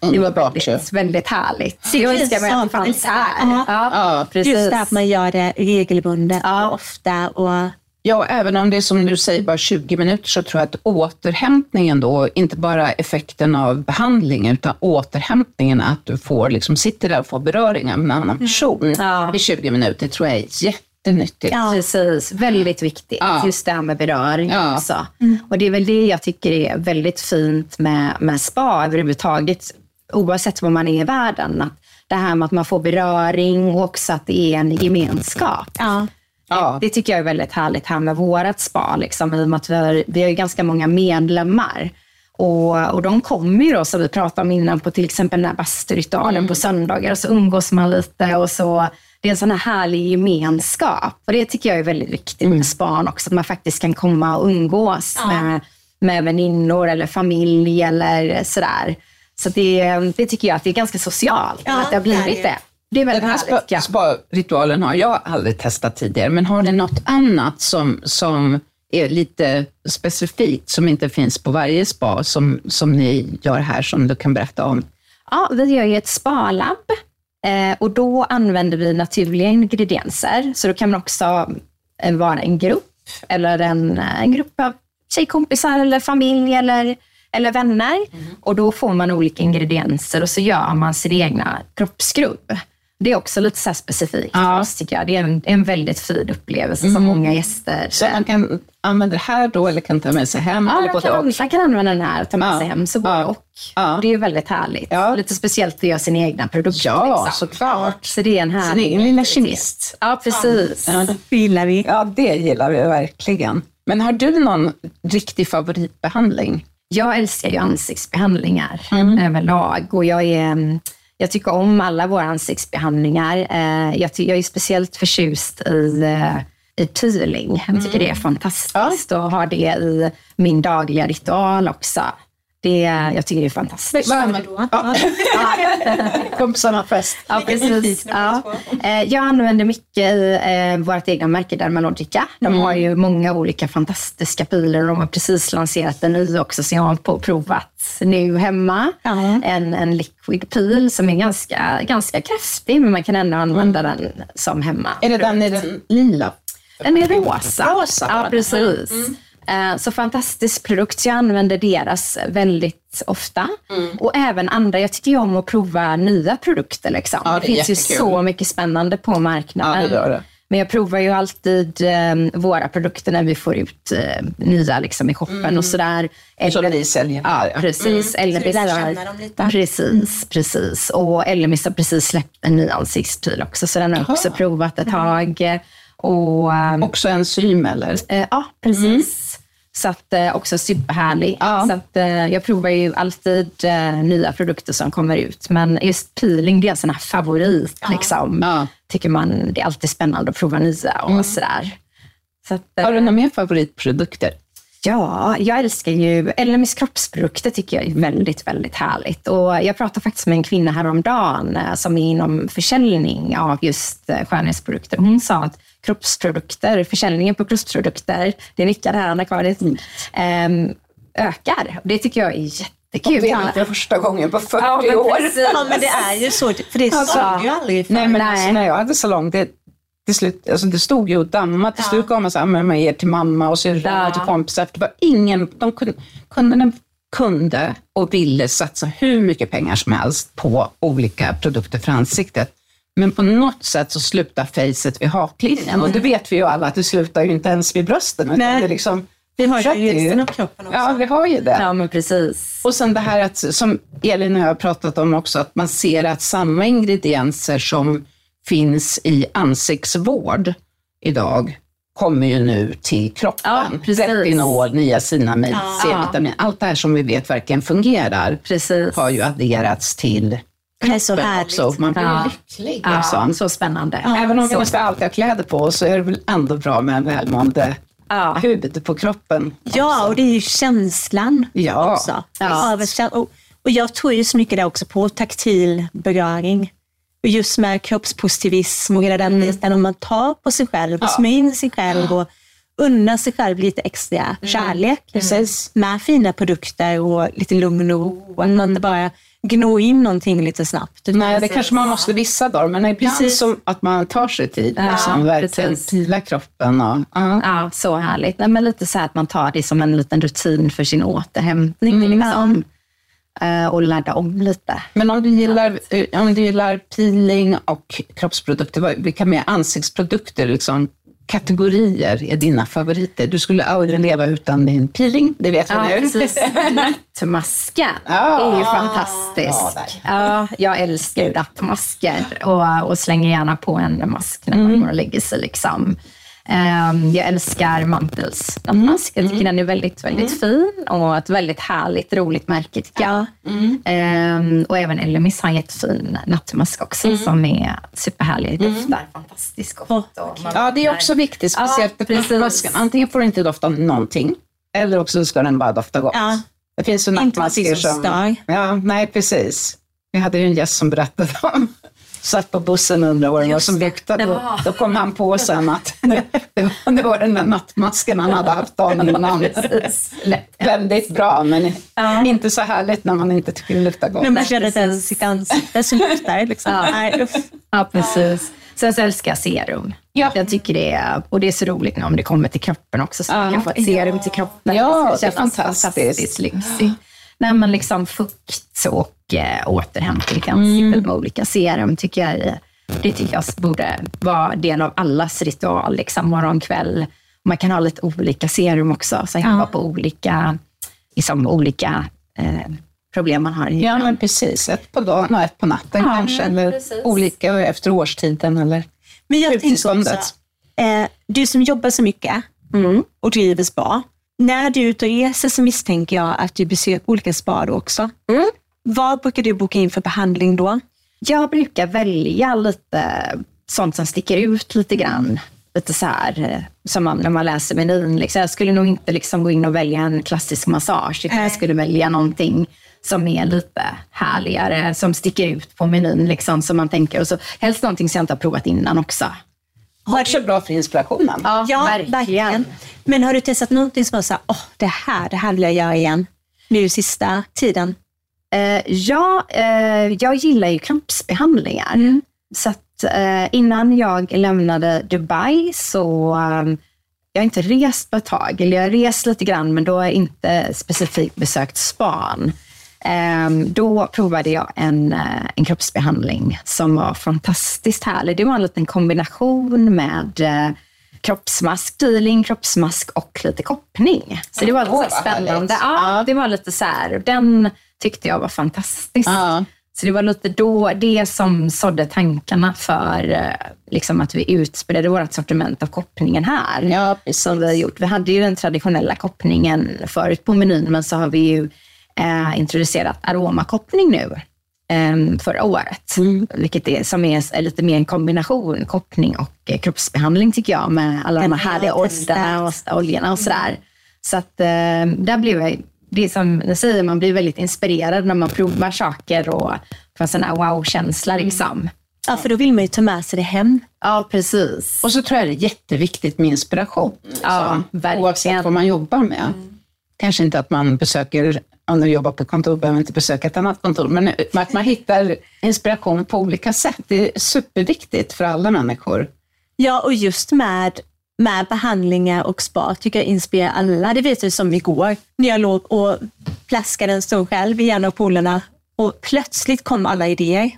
det var Underbart ju. väldigt, väldigt härligt. Så jag önskar mig att det fanns här. Ja. Ja, precis. Just det att man gör det regelbundet och ofta. Och, Ja, även om det är som du säger bara 20 minuter så tror jag att återhämtningen då, inte bara effekten av behandlingen utan återhämtningen, att du får, liksom, sitter där och får beröringar med en annan person Ja. i 20 minuter tror jag är jättenyttigt. Ja. Precis, väldigt viktigt. Ja. Just det här med beröring Ja. också. Och det är väl det jag tycker är väldigt fint med, med spa överhuvudtaget, oavsett var man är i världen. Att det här med att man får beröring och också att det är en gemenskap. ja. Ja. Det tycker jag är väldigt härligt här med vårat spa, liksom, i och med att vi har, vi har ju ganska många medlemmar. Och, och de kommer ju då, som vi pratade om innan, på till exempel den här basturitualen på söndagar och så umgås man lite och så. Det är en sån här härlig gemenskap och det tycker jag är väldigt viktigt med span också, att man faktiskt kan komma och umgås med, med väninnor eller familj eller sådär. Så det, det tycker jag att det är ganska socialt, Ja, att det har blivit det. det. Är väldigt Den här härligt. spa, ja. spa-ritualen har jag aldrig testat tidigare, men har ni något annat som, som är lite specifikt, som inte finns på varje spa, som, som ni gör här, som du kan berätta om? Ja, vi gör ju ett sparlabb eh, och då använder vi naturliga ingredienser. Så då kan man också eh, vara en grupp eller en, eh, en grupp av tjejkompisar eller familj eller, eller vänner. Och då får man olika ingredienser och så gör man sin egna kroppsskrubb. Det är också lite så specifikt för oss tycker jag. Det är en, en väldigt fin upplevelse som många gäster Så man kan använda det här då, eller kan ta med sig hem? Ja, eller man kan, man kan använda den här och ta med Ja. sig hem, så både Ja. och. Ja. Det är väldigt härligt. Ja. Lite speciellt att göra sina egna produkter. Ja, liksom. såklart. Så det är en härlig lilla kemist. Ja, precis. Ja, Det gillar vi. Ja, det gillar vi verkligen. Men har du någon riktig favoritbehandling? Jag älskar ju ansiktsbehandlingar Mm. överlag och jag, är, mm, jag tycker om alla våra ansiktsbehandlingar. Eh, Jag, jag är speciellt förtjust i, eh, i peeling. Jag tycker Mm. det är fantastiskt och har det i min dagliga ritual också. Det, jag tycker det är fantastiskt. Vad du? Ja. *laughs* Kompisarna fest. Ja, precis. Ja. Eh, Jag använder mycket i eh, vårt egna märke Dermalogica. De har ju många olika fantastiska piler och de har precis lanserat en ny också som jag har på provat nu hemma. Ja. En, en liquid pil som är ganska, ganska kraftig men man kan ändå använda den som hemma. Är det den i den lila? Den är rosa. Rosa ja, precis. Eh, Så fantastisk produkt. Jag använder deras väldigt ofta. Mm. Och även andra. Jag tycker ju om att prova nya produkter. Liksom. Ja, det det finns ju jättekul. så mycket spännande på marknaden. Ja, det gör det. Men jag provar ju alltid eh, våra produkter när vi får ut eh, nya liksom, i shoppen och sådär. Som Eller- ni säljer Ja. Ja. precis. Eller lär har- känna dem lite. Precis, precis. Och Ellemis har precis släppt en ny ansiktspryl också, så den har jag också provat ett tag. Och, ehm, Också enzym eller? Eh, ja, precis. Så att, eh, också superhärlig. Ja. Så att, eh, jag provar ju alltid eh, nya produkter som kommer ut. Men just peeling, det är en sån här favorit. Liksom. Ja. Tycker man det är alltid spännande att prova nya och sådär. Så att, Har du några mer favoritprodukter? Ja, jag älskar ju, LMS kroppsprodukter tycker jag är väldigt, väldigt härligt. Och jag pratade faktiskt med en kvinna häromdagen eh, som är inom försäljning av just eh, skönhetsprodukter. Hon sa att kroppsprodukter, försäljningen på kroppsprodukter, det nickar här Anna-Karin, ähm, ökar. Det tycker jag är jättekul. Det är inte första gången på 40 Ja, men år. precis. Ja, men det är ju så, för det Alltså, såg ju aldrig förr. Nej, men Nej. Alltså, när jag hade salong, det, till slut, alltså det stod ju och dammade. Till slut gav man så här, man ger till mamma och syrra Ja. och till kompisar. Det var ingen, de kunde, kunderna kunde och ville satsa hur mycket pengar som helst på olika produkter för ansiktet. Men på något sätt så slutar facet vid haklinjen och det vet vi ju alla att det slutar ju inte ens vid brösten. utan. Det liksom, Vi har ju resten av kroppen också. Ja, vi har ju det. Ja, men precis. Och sen det här att, som Elin och jag har pratat om också, att man ser att samma ingredienser som finns i ansiktsvård idag kommer ju nu till kroppen. Ja. Retinol, niacinamid, Ja. C-vitamin, allt det här som vi vet verkligen fungerar Precis. har ju adderats till Det är så härligt. också. Man blir Ja. lycklig. Ja, Liksom. så spännande. Även om vi inte alltid har kläder på oss så är det väl ändå bra med en välmående Ja. hud på kroppen. Ja, och det är ju känslan Ja. också. Ja. Och jag tror ju så mycket där också på taktil beröring. Och just med kroppspositivism och hela den biten, om man tar på sig själv och Ja. smörjer in sig själv och unnar sig själv lite extra kärlek Precis. med fina produkter och lite lugn och ro. Och att man inte bara gnår in någonting lite snabbt. Nej, det kanske man måste vissa dagar, men ibland Precis. som att man tar sig tid. Ja, liksom, verkligen precis. pila kroppen. Och, ja. Ja, så härligt. Nej, men lite så här att man tar det som en liten rutin för sin återhämtning. Liksom. Eh, och ladda om lite. Men om du, gillar, eh, om du gillar peeling och kroppsprodukter, vilka mer ansiktsprodukter, liksom, kategorier är dina favoriter? Du skulle aldrig leva utan din peeling, det vet vi Ja, nu. *laughs* Nattmasken är ju fantastisk. Ja, jag älskar ju nattmasker och, och slänger gärna på en mask när man går och lägger sig. Liksom. Ehm, jag älskar Mantels. Jag tycker den är väldigt, väldigt fin och ett väldigt härligt, roligt märke tycker jag. Ehm, och även Elemis har en jättefin nattmask också som är superhärlig. Doftar fantastiskt gott. Och man Ja, det är också viktigt, speciellt Ja, nattmasken. Antingen får det inte dofta någonting, eller också ska den bara dofta gott. Ja. Det finns ju nattmasker som stör. Ja, nej precis. Vi hade ju en gäst som berättade om satt på bussen och undrade vad det var som luktade. Då, då kom han på sen *laughs* att det, var, den där nattmasken han hade haft dagen innan. Väldigt bra, men inte så härligt när man inte tycker det luktar gott. När man känner att ens sitt ansikte så luktar liksom. Ja. Nej. Ja, precis. Sen så älskar jag serum. Ja. Jag tycker det är, och det är så roligt nu om det kommer till kroppen också, så Ja. kan få ett serum till kroppen. Ja, det är kännas fantastiskt. lyxigt. Nej, men liksom fukt och eh, återhämtning till ansiktet med olika serum tycker jag är, det tycker jag borde vara del av allas ritual, liksom morgon, kväll. Man kan ha lite olika serum också, så hjälpa på olika, liksom, olika eh, problem man har. Ja, men precis. Ett på dagen och ett på natten Ja, kanske. men Eller precis. olika efter årstiden. Eller Men jag tänker också, eh, du som jobbar så mycket Mm. och driver spa. När du är ute och reser så misstänker jag att du besöker olika spa också. Mm. Vad brukar du boka in för behandling då? Jag brukar välja lite sånt som sticker ut lite grann. Lite så här, eh, som när man läser menyn. Liksom. Jag skulle nog inte liksom gå in och välja en klassisk massage, utan jag skulle välja någonting som är lite härligare, som sticker ut på menyn. Liksom, som man tänker. Och så, helst någonting som jag inte har provat innan också. Också bra för inspirationen. verkligen. Men har du testat någonting som var så här, åh, det här, det här vill jag göra igen nu sista tiden? Eh, ja, eh, jag gillar ju kroppsbehandlingar. Så att, eh, innan jag lämnade Dubai så eh, jag har inte rest på ett tag. Eller jag har rest lite grann, men då har jag inte specifikt besökt span. Eh, då provade jag en, eh, en kroppsbehandling som var fantastiskt härlig. Det var en liten kombination med eh, kroppsmask, peeling, kroppsmask och lite koppning. Så det var lite vad spännande. Ja, det var lite så här, den tyckte jag var fantastisk. Ja. Så det var lite då det som sådde tankarna för eh, liksom att vi utspridde vårt sortiment av koppningen här. Ja, precis. Som vi har gjort. Vi hade ju den traditionella koppningen förut på menyn, men så har vi ju eh, introducerat aromakoppning nu eh, förra året. Vilket är, som är, är lite mer en kombination, koppning och eh, kroppsbehandling tycker jag, med alla de här härliga jag oljorna och, oljorna och sådär. Så att eh, där blev jag, det är som ni säger, man blir väldigt inspirerad när man provar saker och får en sån här wow-känsla liksom. Ja, för då vill man ju ta med sig det hem. Ja, precis. Och så tror jag det är jätteviktigt med inspiration. Ja, Så, verkligen. Oavsett vad man jobbar med. Kanske inte att man besöker, om du jobbar på kontor, behöver inte besöka ett annat kontor, men att man hittar inspiration på olika sätt. Det är superviktigt för alla människor. Ja, och just med, med behandlingar och spa tycker jag inspirerar alla. Det vet du som igår, när jag låg och plaskade en stund själv i en av polerna och plötsligt kom alla idéer.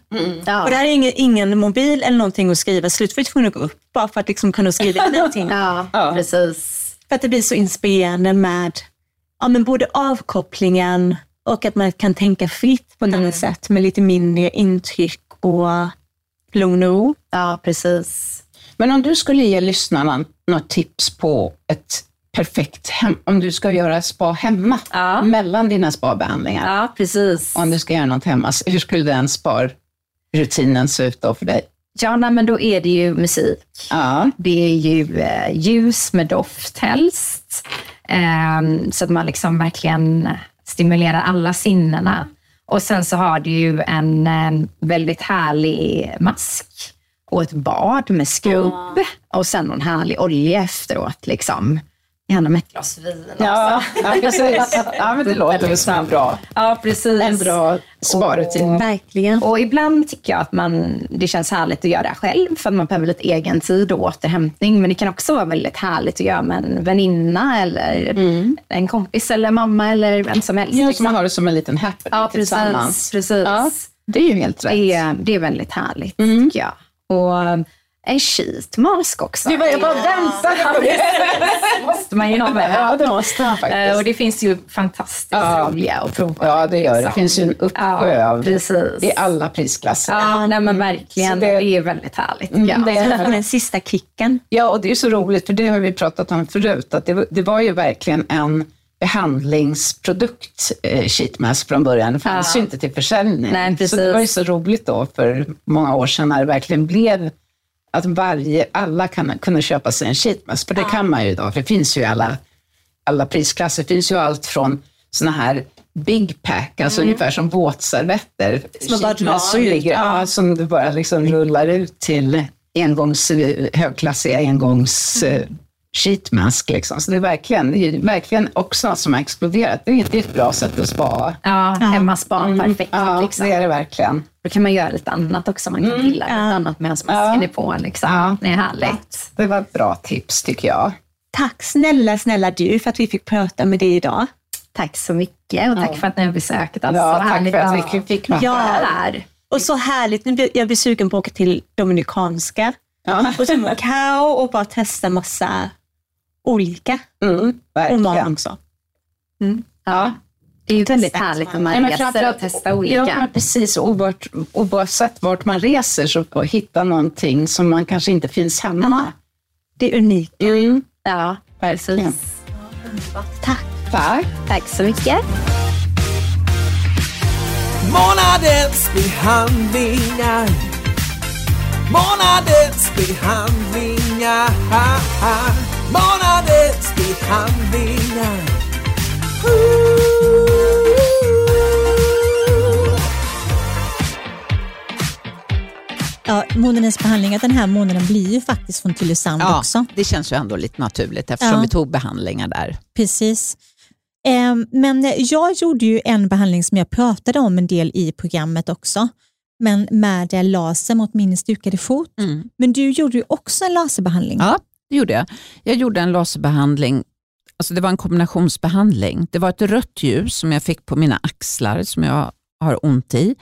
Ja. Och det här är ingen, ingen mobil eller någonting att skriva. Slut var jag tvungen att gå upp bara för att liksom kunna skriva *laughs* in någonting. Ja, Ja. precis. För att det blir så inspirerande med ja, men både avkopplingen och att man kan tänka fritt på ett annat sätt med lite mindre intryck och lugn och ro. Ja, precis. Men om du skulle ge lyssnarna något tips på ett perfekt hem, om du ska göra spa hemma, Ja. mellan dina spabehandlingar, Ja, precis. om du ska göra något hemma, hur skulle den sparrutinen se ut då för dig? Ja, nej, men då är det ju musik. Ja, Det är ju eh, ljus med doft helst. Ehm, så att man liksom verkligen stimulerar alla sinnena. Och sen så har du ju en eh, väldigt härlig mask och ett bad med skrubb och sen någon härlig olja efteråt. Liksom. Gärna med ett glas vin också. ja, ja precis. *laughs* Ja, men det låter som en bra, Ja, precis. en bra sparrutin. Verkligen. Och ibland tycker jag att man, det känns härligt att göra det själv för att man behöver lite egen tid och återhämtning. Men det kan också vara väldigt härligt att göra med en väninna eller en kompis eller mamma eller vem som helst. Ja, liksom. man har det som en liten happening ja, tillsammans. precis. precis. Ja, det är ju helt rätt. Det, är, det är väldigt härligt tycker jag. Och en sheet mask också. Det var jag bara väntade på det. *laughs* måste man ju ha med. Ja, det måste man Eh, Och faktiskt. det finns ju fantastiskt Ja. roliga att prova. Ja, det gör det. Det finns ju en uppsjö Ja, precis. i alla prisklasser. Ja, nej men verkligen. Det- det, är väldigt härligt. Mm, ja. det är den sista kicken. Ja, och det är så roligt, för det har vi pratat om förut, att det, var- det var ju verkligen en behandlingsprodukt, eh, sheetmask från början. Det fanns Ja. ju inte till försäljning. Nej, så det var ju så roligt då för många år sedan när det verkligen blev att varje, alla kan, kunde köpa sig en sheetmask, för det kan man ju idag, för det finns ju alla, alla prisklasser. Det finns ju allt från såna här Big pack, alltså ungefär som våtservetter. Som bara ligger, ja, som du bara liksom rullar ut till engångs, högklassiga engångs eh, sheetmask. Liksom. Så det är verkligen, det är verkligen också något som har exploderat. Det är, det är ett bra sätt att spara. Ja, hemmaspa, perfekt. Ja, liksom. det är det verkligen. Då kan man göra lite annat också. Man kan pilla lite annat medan masken är på. Liksom. Ja. Det är härligt. Det var ett bra tips tycker jag. Tack snälla, snälla du för att vi fick prata med dig idag. Tack så mycket och tack för att ni har besökt oss. Ja, Så tack härligt för att vi fick vara Ja. här. Och så härligt, nu blir jag blir sugen på att åka till Dominikanska Ja. och ta Macao och bara testa massa olika. Mm, Och verkligen. också. Ja. Det är ju väldigt härligt när man Nej, men reser och testar olika. Ja, precis. Och vart, oavsett vart man reser så att hitta någonting som man kanske inte finns hemma. Det är unikt. Mm. Ja, Verkligen. Tack. Tack. tack så mycket. Månadens behandlingar Månadens behandlingar Månadens behandlingar. Ja, månadens behandlingar den här månaden blir ju faktiskt från Tylösand Ja, också. det känns ju ändå lite naturligt eftersom Ja. vi tog behandlingar där. Precis. Ehm, Men jag gjorde ju en behandling som jag pratade om en del i programmet också, men med laser mot min stukade fot. Mm. Men du gjorde ju också en laserbehandling. Ja, det gjorde jag. Jag gjorde en laserbehandling, alltså det var en kombinationsbehandling. Det var ett rött ljus som jag fick på mina axlar som jag har ont i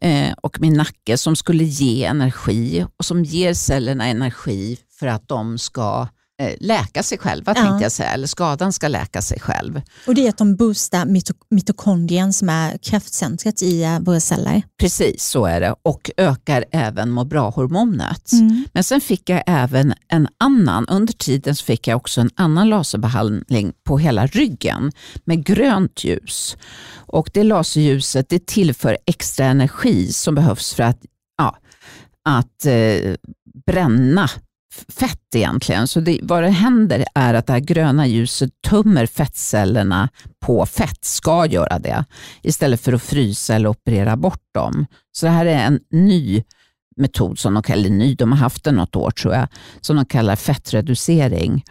eh, och min nacke som skulle ge energi och som ger cellerna energi för att de ska eh, läka sig själva, Ja. tänkte jag säga, eller skadan ska läka sig själv. Och det är att de boostar mito- mitokondrien som är kraftcentret i eh, våra celler. Precis så är det och ökar även må bra-hormonet. Mm. Men sen fick jag även en annan, under tiden så fick jag också en annan laserbehandling på hela ryggen med grönt ljus. Och det laserljuset det tillför extra energi som behövs för att, ja, att eh, bränna fett egentligen. Så det, vad det händer är att det här gröna ljuset tömmer fettcellerna på fett, ska göra det, istället för att frysa eller operera bort dem. Så det här är en ny metod, som de kallar, eller ny, de har haft den något år tror jag, som de kallar fettreducering.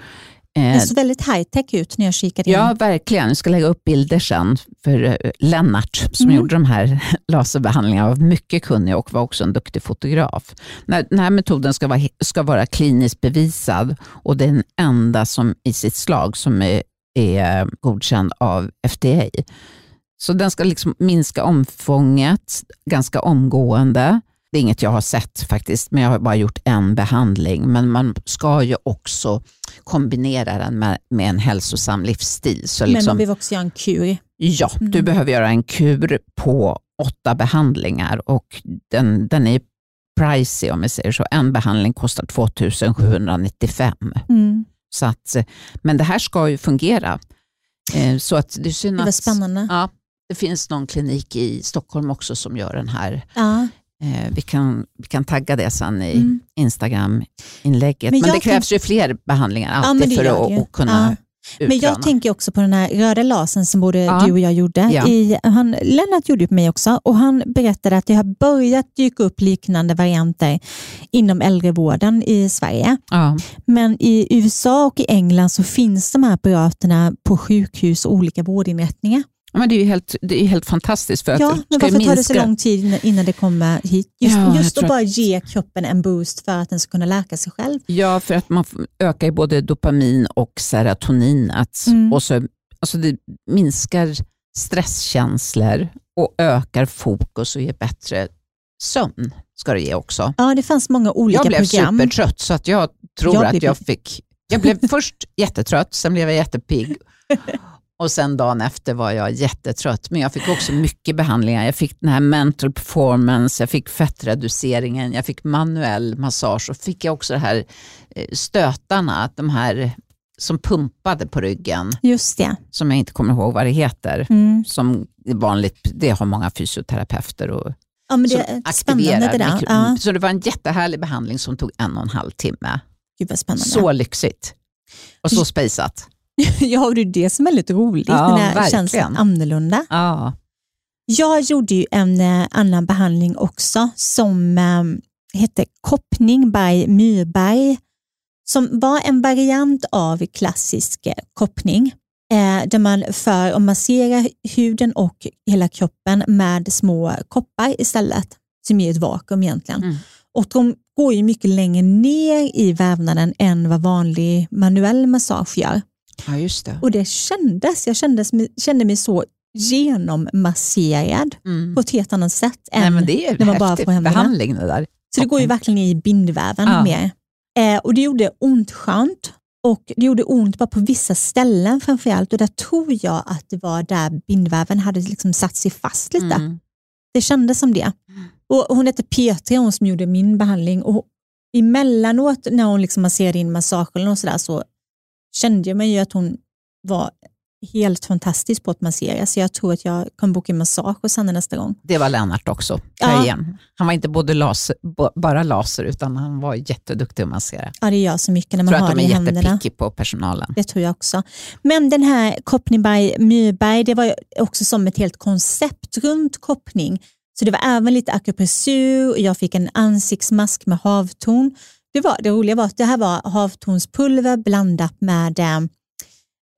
Eh, Det såg väldigt high-tech ut när jag kikade in. Ja, verkligen. Jag ska lägga upp bilder sen. För eh, Lennart som Mm. gjorde de här *laughs* laserbehandlingarna var mycket kunnig och var också en duktig fotograf. Den här metoden ska vara, ska vara kliniskt bevisad och det är den enda som i sitt slag som är, är godkänd av FDA. Så den ska liksom minska omfånget ganska omgående. Det är inget jag har sett faktiskt, men jag har bara gjort en behandling. Men man ska ju också kombinera den med, med en hälsosam livsstil. Så Men man liksom, behöver också göra en kur. ja, du Mm. behöver göra en kur på åtta behandlingar och den, den är pricey om vi säger så. En behandling kostar 2795. Mm. Så att, men det här ska ju fungera. Eh, Så att det är synd Det var att spännande. Ja, det finns någon klinik i Stockholm också som gör den här. Ja. Eh, vi, kan, vi kan tagga det sen i Mm. Instagram-inlägget. Men Men, det krävs ju fler behandlingar Ja, alltid det för att, det att kunna Men jag utröna. tänker också på den här röda lasern som både Ja. du och jag gjorde. Ja. I, han, Lennart gjorde ju på mig också och han berättade att det har börjat dyka upp liknande varianter inom äldrevården i Sverige. ja. Men i USA och i England så finns de här apparaterna på sjukhus och olika vårdinrättningar. Men det är ju helt, det är helt fantastiskt. För att Ja, men varför tar det så lång tid innan- det kommer hit? Just, Ja, just att bara ge kroppen en boost för att den ska kunna läka sig själv. Ja, för att man ökar ju både dopamin och serotoninet. Mm. Och så, alltså det minskar stresskänslor och ökar fokus och ger bättre sömn. ska det ge också. Ja, det fanns många olika Jag blev program. supertrött så att jag tror Jag att blev- jag fick... Jag blev *laughs* först jättetrött, sen blev jag jättepigg. *laughs* Och sen dagen efter var jag jättetrött. Men jag fick också mycket behandlingar. Jag fick den här mental performance, jag fick fettreduceringen, jag fick manuell massage och fick jag också det här eh, stötarna, att de här som pumpade på ryggen, Just det. som jag inte kommer ihåg vad det heter. Mm. Som vanligt, det har många fysioterapeuter och Ja, men det är spännande det där. Ja, Så det var en jättehärlig behandling som tog en och en halv timme. gud vad spännande. Så lyxigt. Och så spejsat. *laughs* Ja, det är det som är lite roligt Ja, det här verkligen. annorlunda. Ja. Jag gjorde ju en eh, annan behandling också som eh, hette koppning by Myrberg som var en variant av klassisk eh, koppning eh, där man för och masserar huden och hela kroppen med små koppar istället som ger ett vakuum egentligen. Mm. Och de går ju mycket längre ner i vävnaden än vad vanlig manuell massage gör. Ja, just det. Och det kändes, jag kändes, kände mig så genommasserad Mm. på ett helt annat sätt än Nej, är när man bara får behandling det där. Så det går ju verkligen i bindväven Ja. mer. Eh, och det gjorde ont skönt och det gjorde ont bara på vissa ställen framförallt och där tror jag att det var där bindväven hade liksom satt sig fast lite. Mm. Det kändes som det. Och hon hette Petra, hon som gjorde min behandling och emellanåt när hon liksom masserade in massagen och sådär så kände man ju att hon var helt fantastisk på att massera så jag tror att jag kommer boka en massage hos henne nästa gång. Det var Lennart också. Ja. Igen. Han var inte både laser, bara laser utan han var jätteduktig att massera. Ja, det gör så mycket när Jag man tror att har de det är i händerna. jättepicky på personalen. Det tror jag också. Men den här koppning by Myrberg, det var också som ett helt koncept runt koppning. Så det var även lite akupressur och jag fick en ansiktsmask med havtorn. Det, var, det roliga var att det här var havtornspulver blandat med eh,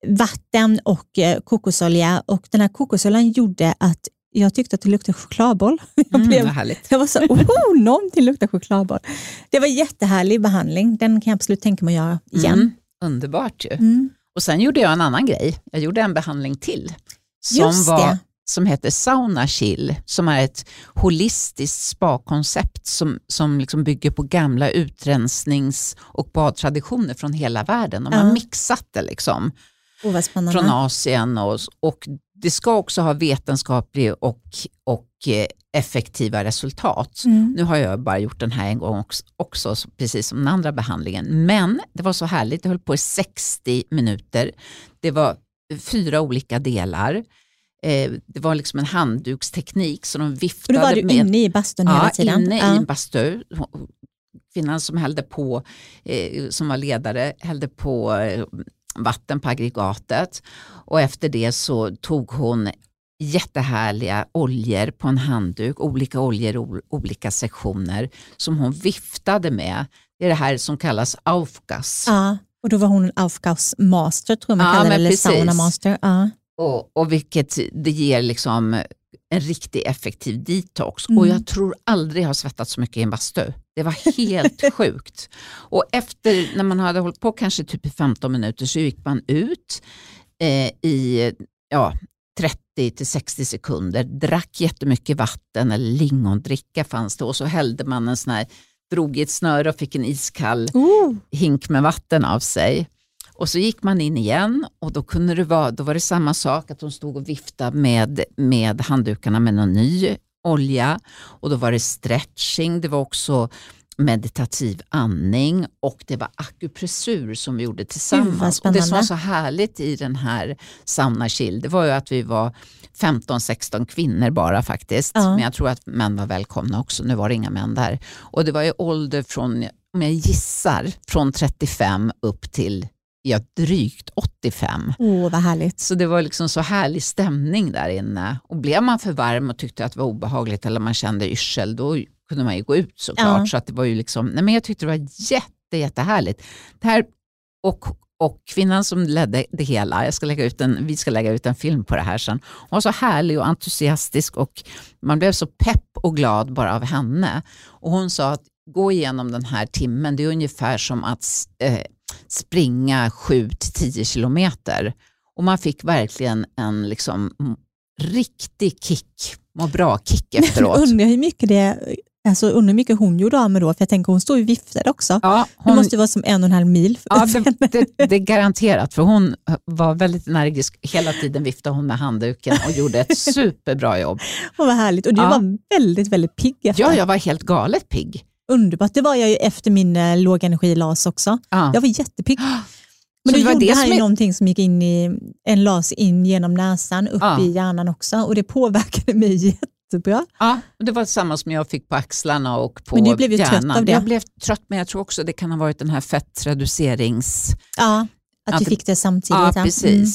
vatten och eh, kokosolja och den här kokosoljan gjorde att jag tyckte att det luktade chokladboll. *laughs* Jag, Mm, blev, vad härligt. jag var så, *laughs* oh, någonting luktar chokladboll. Det var jättehärlig behandling. Den kan jag absolut tänka mig att göra igen. Mm. Underbart ju. Mm. Och sen gjorde jag en annan grej. Jag gjorde en behandling till. Som, var. Som heter Sauna Chill, som är ett holistiskt spa-koncept som, som liksom bygger på gamla utrensnings och badtraditioner från hela världen. De har Ja. mixat det liksom. Oh, från Asien och, och det ska också ha vetenskaplig och, och eh, effektiva resultat. Mm. Nu har jag bara gjort den här en gång också, också, så- precis som den andra behandlingen. Men det var så härligt, det höll på i 60 minuter. Det var fyra olika delar. Eh, det var liksom en handduksteknik så de viftade då var du med inne i bastun hela Ja, tiden? inne ja. i en bastu. kvinnan som hällde på, eh, som var ledare, hällde på eh, vatten på aggregatet och efter det så tog hon jättehärliga oljor på en handduk, olika oljor i olika sektioner som hon viftade med. Det är det här som kallas aufgas. Ja, och då var hon en Aufgaus master tror jag man Ja, kallar det, eller precis. sauna master. Ja. Och, och vilket det ger liksom en riktigt effektiv detox. Mm. Och jag tror aldrig jag har svettats så mycket i en bastu. Det var helt *laughs* sjukt. Och efter, när man hade hållit på kanske typ i 15 minuter så gick man ut eh, i ja, 30 till 60 sekunder, drack jättemycket vatten eller lingondricka fanns det och så hällde man en sån här, drog i ett snöre och fick en iskall Oh, hink med vatten av sig. Och så gick man in igen och då, kunde det vara, då var det samma sak, att de stod och viftade med, med handdukarna med någon ny olja. Och då var det stretching, det var också meditativ andning och det var akupressur som vi gjorde tillsammans. Och det som var så härligt i den här sauna chill, det var ju att vi var 15-16 kvinnor bara faktiskt. Ja. Men jag tror att män var välkomna också, nu var det inga män där. Och det var i ålder från, om jag gissar, från 35 upp till ja, drygt 85. oh, vad härligt. Så det var liksom så härlig stämning där inne. Och blev man för varm och tyckte att det var obehagligt eller man kände yrsel, då kunde man ju gå ut såklart. Ja. Så att det var ju liksom, nej men jag tyckte det var jätte, jättehärligt. Det här, och, och kvinnan som ledde det hela, jag ska lägga ut en, vi ska lägga ut en film på det här sen, hon var så härlig och entusiastisk och man blev så pepp och glad bara av henne. Och hon sa att gå igenom den här timmen, det är ungefär som att eh, springa 7-10 kilometer. Och man fick verkligen en liksom, riktig kick, må bra-kick efteråt. *laughs* Undrar hur mycket det Alltså undrar hur mycket hon gjorde av med då, för jag tänker hon står ju viftade också. Ja, Det hon, måste ju vara som en och en halv mil. ja *laughs* det, det, det är garanterat, för hon var väldigt energisk. Hela tiden viftade hon med handduken och gjorde ett superbra jobb. Och vad härligt. Och du Ja. var väldigt, väldigt pigg efter. Ja, jag var helt galet pigg. Underbart. Det var jag ju efter min eh, lågenergilas också. Ja. Jag var jättepigg. *gasps* Så Men du det var gjorde det här som är- någonting som gick in i, en las in genom näsan, upp Ja. i hjärnan också och det påverkade mig *laughs* jättebra. Ja, det var samma som jag fick på axlarna och på Men du blev ju trött hjärnan. av det. Jag blev trött, men jag tror också det kan ha varit den här fettreducerings... Ja, att Att du fick det samtidigt. Ja, ja. Mm.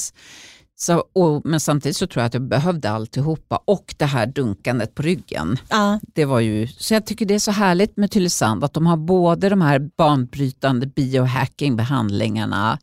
Så, och, men samtidigt så tror jag att jag behövde alltihopa och det här dunkandet på ryggen. Ja, Det var ju, så jag tycker det är så härligt med Tylösand att de har både de här banbrytande biohacking-behandlingarna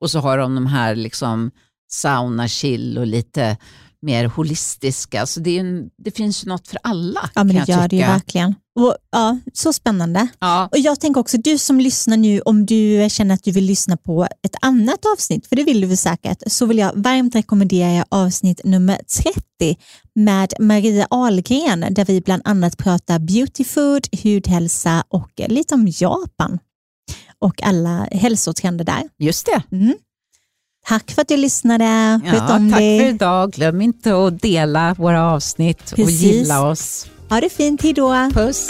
och så har de de här liksom sauna, chill och lite mer holistiska. Så det, är en, det finns ju något för alla ja men det gör det ju verkligen. Och, ja, så spännande. Ja, Och Jag tänker också, du som lyssnar nu, om du känner att du vill lyssna på ett annat avsnitt, för det vill du säkert, så vill jag varmt rekommendera er avsnitt nummer 30 med Maria Ahlgren, där vi bland annat pratar beauty food, hudhälsa och lite om Japan och alla hälsotrender där. just det. Mm. Tack för att du lyssnade. Ja, tack dig. för idag. Glöm inte att dela våra avsnitt och Precis. gilla oss. Ha det fint, hejdå. Puss!